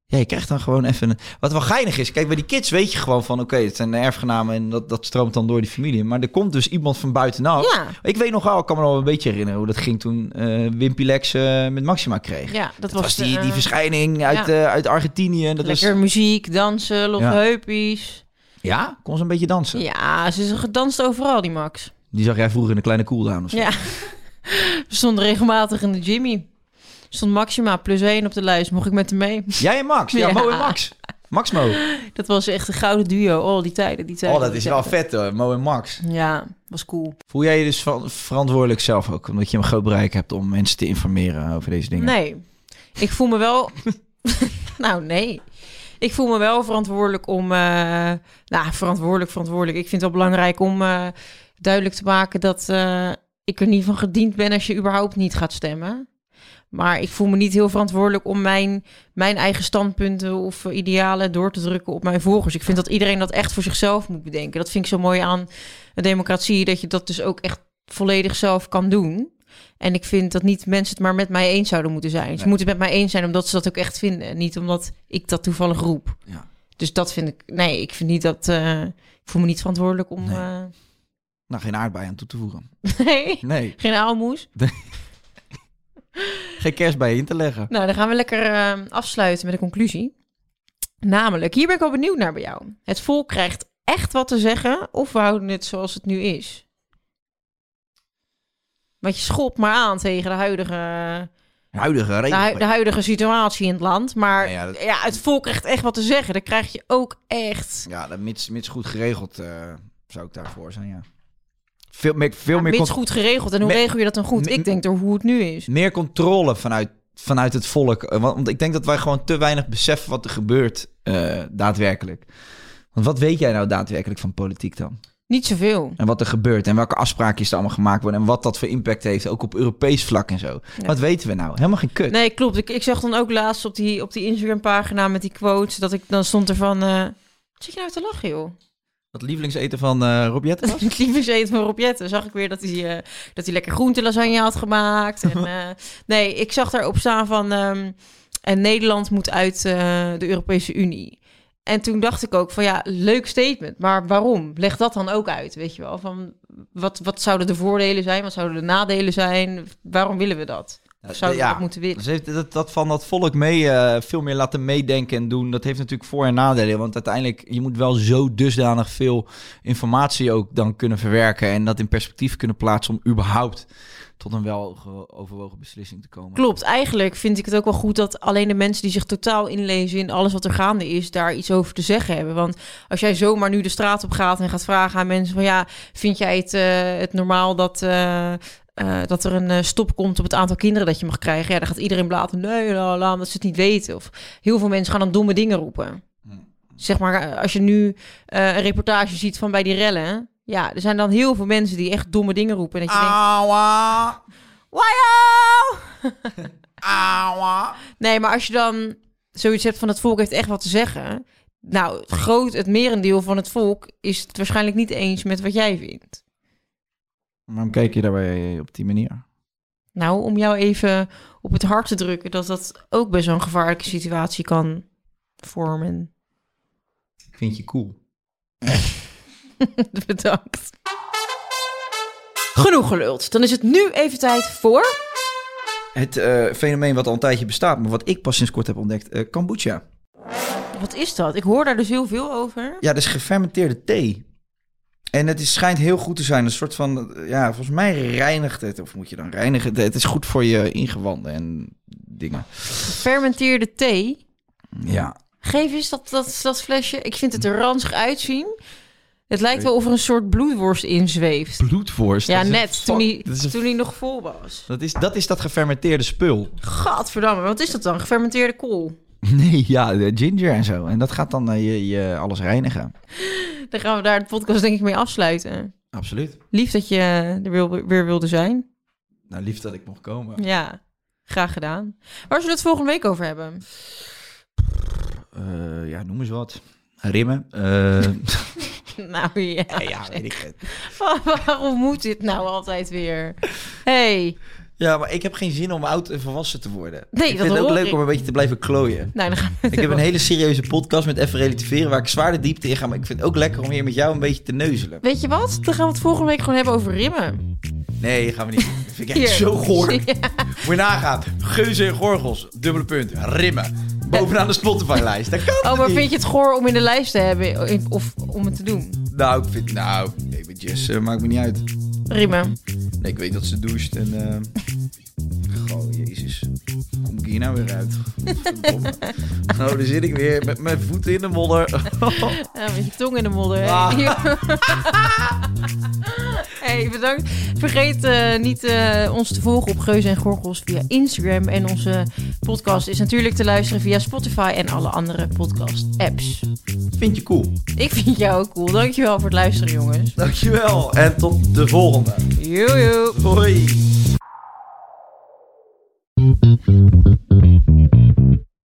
Ja, je krijgt dan gewoon even... Een... Wat wel geinig is, kijk, bij die kids weet je gewoon van... Oké, het zijn erfgenamen en dat, dat stroomt dan door die familie. Maar er komt dus iemand van buitenaf. Ja, Ik weet nog wel, ik kan me nog wel een beetje herinneren hoe dat ging toen eh Wimpy Lex eh, met Maxima kreeg. ja dat, dat was die, eh, die verschijning uit, ja. eh, uit Argentinië. Dat Lekker was, muziek, dansen, loffe Ja. heupies. ja, kon ze een beetje dansen. Ja, ze is gedanst overal, die Max. Die zag jij vroeger in de kleine cooldown of zo. Ja. We stonden regelmatig in de Jimmy. Stond Maxima plus één op de lijst. Mocht ik met hem mee? Jij en Max? Ja, Ja. Mo en Max. Max Mo. Dat was echt een gouden duo. Oh, die tijden, die tijden. Oh, dat is wel vet hoor. Mo en Max. Ja, was cool. Voel jij je dus van- verantwoordelijk zelf ook? Omdat je een groot bereik hebt om mensen te informeren over deze dingen? Nee, ik voel me wel... nou, nee. Ik voel me wel verantwoordelijk om... eh, nou, verantwoordelijk, verantwoordelijk. Ik vind het wel belangrijk om eh, duidelijk te maken... dat eh, ik er niet van gediend ben als je überhaupt niet gaat stemmen. Maar ik voel me niet heel verantwoordelijk om mijn, mijn eigen standpunten of idealen door te drukken op mijn volgers. Ik vind dat iedereen dat echt voor zichzelf moet bedenken. Dat vind ik zo mooi aan een democratie, dat je dat dus ook echt volledig zelf kan doen. En ik vind dat niet mensen het maar met mij eens zouden moeten zijn. Ze Nee. moeten het met mij eens zijn omdat ze dat ook echt vinden. en Niet omdat ik dat toevallig roep. Ja. Dus dat vind ik... Nee, ik vind niet dat... eh, ik voel me niet verantwoordelijk om... Nee. eh, Nou, geen aardbei aan toe te voegen. nee, Nee, geen aalmoes. geen kerst bij in te leggen. Nou, dan gaan we lekker eh, afsluiten met een conclusie. Namelijk, hier ben ik wel benieuwd naar bij jou. Het volk krijgt echt wat te zeggen of we houden het zoals het nu is? Want je schopt maar aan tegen de huidige, Huidige de, hu- de huidige situatie in het land. Maar Ja, ja, het volk krijgt echt wat te zeggen. Dan krijg je ook echt... Ja, dat mits, mits goed geregeld eh, zou ik daarvoor zijn, ja. Veel meer, veel meer, goed geregeld. En hoe Me- regel je dat dan goed? Me- Ik denk door hoe het nu is. meer controle vanuit, vanuit het volk. Eh, Want, want ik denk dat wij gewoon te weinig beseffen wat er gebeurt eh, daadwerkelijk. Want wat weet jij nou daadwerkelijk van politiek dan? Niet zoveel. En wat er gebeurt en welke afspraakjes er allemaal gemaakt worden... en wat dat voor impact heeft, ook op Europees vlak en zo. Ja. Wat weten we nou? Helemaal geen kut. Nee, klopt. Ik, ik zag dan ook laatst op die, op die Instagram-pagina met die quotes... dat ik dan stond er van... wat zit je nou te lachen, joh? Wat lievelingseten van eh Rob Jetten was? Het lievelingseten van Rob Jetten. Zag ik weer dat hij, eh, dat hij lekker groentelasagne had gemaakt. En, eh, nee, ik zag daarop staan van... ehm, en Nederland moet uit eh, de Europese Unie. En toen dacht ik ook van ja, leuk statement. Maar waarom? Leg dat dan ook uit, weet je wel. Van wat, wat zouden de voordelen zijn? Wat zouden de nadelen zijn? Waarom willen we dat? Zouden we Ja. dat moeten willen? Dus heeft dat, dat van dat volk mee, eh, veel meer laten meedenken en doen, dat heeft natuurlijk voor- en nadelen. Want uiteindelijk, je moet wel zo dusdanig veel informatie ook dan kunnen verwerken en dat in perspectief kunnen plaatsen om überhaupt tot een wel ge- overwogen beslissing te komen. Klopt, eigenlijk vind ik het ook wel goed dat alleen de mensen die zich totaal inlezen in alles wat er gaande is, daar iets over te zeggen hebben. Want als jij zomaar nu de straat op gaat en gaat vragen aan mensen van ja, vind jij het, eh, het normaal dat, eh, eh, dat er een eh, stop komt op het aantal kinderen dat je mag krijgen? Ja, dan gaat iedereen blaten, nee, la, la, omdat ze het niet weten. Of heel veel mensen gaan dan domme dingen roepen. Zeg maar, eh, als je nu een reportage ziet van bij die rellen, ja, er zijn dan heel veel mensen die echt domme dingen roepen. En dat je denkt, aua. Nee, maar als je dan zoiets hebt van het volk heeft echt wat te zeggen. Nou, het groot, het merendeel van het volk is het waarschijnlijk niet eens met wat jij vindt. Waarom kijk je daarbij op die manier? Nou, om jou even op het hart te drukken dat dat ook bij zo'n gevaarlijke situatie kan vormen. Ik vind je cool. Bedankt. Genoeg geluld. Dan is het nu even tijd voor. Het eh, fenomeen wat al een tijdje bestaat, maar wat ik pas sinds kort heb ontdekt, eh kombucha. Wat is dat? Ik hoor daar dus heel veel over. Ja, dat is gefermenteerde thee. En het is, schijnt heel goed te zijn. Een soort van, ja, volgens mij reinigt het. Of moet je dan reinigen? Het is goed voor je ingewanden en dingen. Fermenteerde thee. Ja. Geef eens dat, dat, dat flesje. Ik vind het er ranzig uitzien. Het lijkt wel of er een soort bloedworst in zweeft. Bloedworst. Ja, net. Toen hij, toen hij nog vol was. dat, is, dat is dat gefermenteerde spul. Gadverdamme, wat is dat dan? Gefermenteerde kool. Nee, ja, de ginger en zo. En dat gaat dan eh, je, je alles reinigen. Dan gaan we daar de podcast denk ik mee afsluiten. Absoluut. Lief dat je er weer, weer wilde zijn. Nou, lief dat ik mocht komen. Ja, graag gedaan. Waar zullen we het volgende week over hebben? Eh, ja, noem eens wat. Rimmen. Eh, Nou ja, ja, weet ik het. waarom moet dit nou altijd weer? Hey, Ja, maar ik heb geen zin om oud en volwassen te worden. Nee, ik dat vind het ook leuk ik. om een beetje te blijven klooien. nou dan gaan we Ik heb een hele serieuze podcast met even relativeren waar ik zwaar de diepte in ga. Maar ik vind het ook lekker om hier met jou een beetje te neuzelen. Weet je wat? Dan gaan we het volgende week gewoon hebben over rimmen. Nee, gaan we niet. Dat vind ik echt Hier. zo goor. Ja. Moet je nagaan. Geuzen en gorgels. Dubbele punt. Rimmen. Bovenaan de Spotify-lijst. Dat kan Oh, maar niet? vind je het goor om in de lijst te hebben of om het te doen? Nou, ik vind... Nou, nee, met Jess maakt me niet uit. Rimmen. Nee, ik weet dat ze doucht en... eh Goh, jezus. hier nou weer uit? Nou, daar zit ik weer met mijn voeten in de modder. Ja, met je tong in de modder. Ah. hey, bedankt. Vergeet eh, niet eh, ons te volgen op Geuze en Gorgels via Instagram. En onze podcast is natuurlijk te luisteren via Spotify en alle andere podcast-apps. Vind je cool? Ik vind jou ook cool. Dankjewel voor het luisteren, jongens. Dankjewel. En tot de volgende. Joe. Hoi.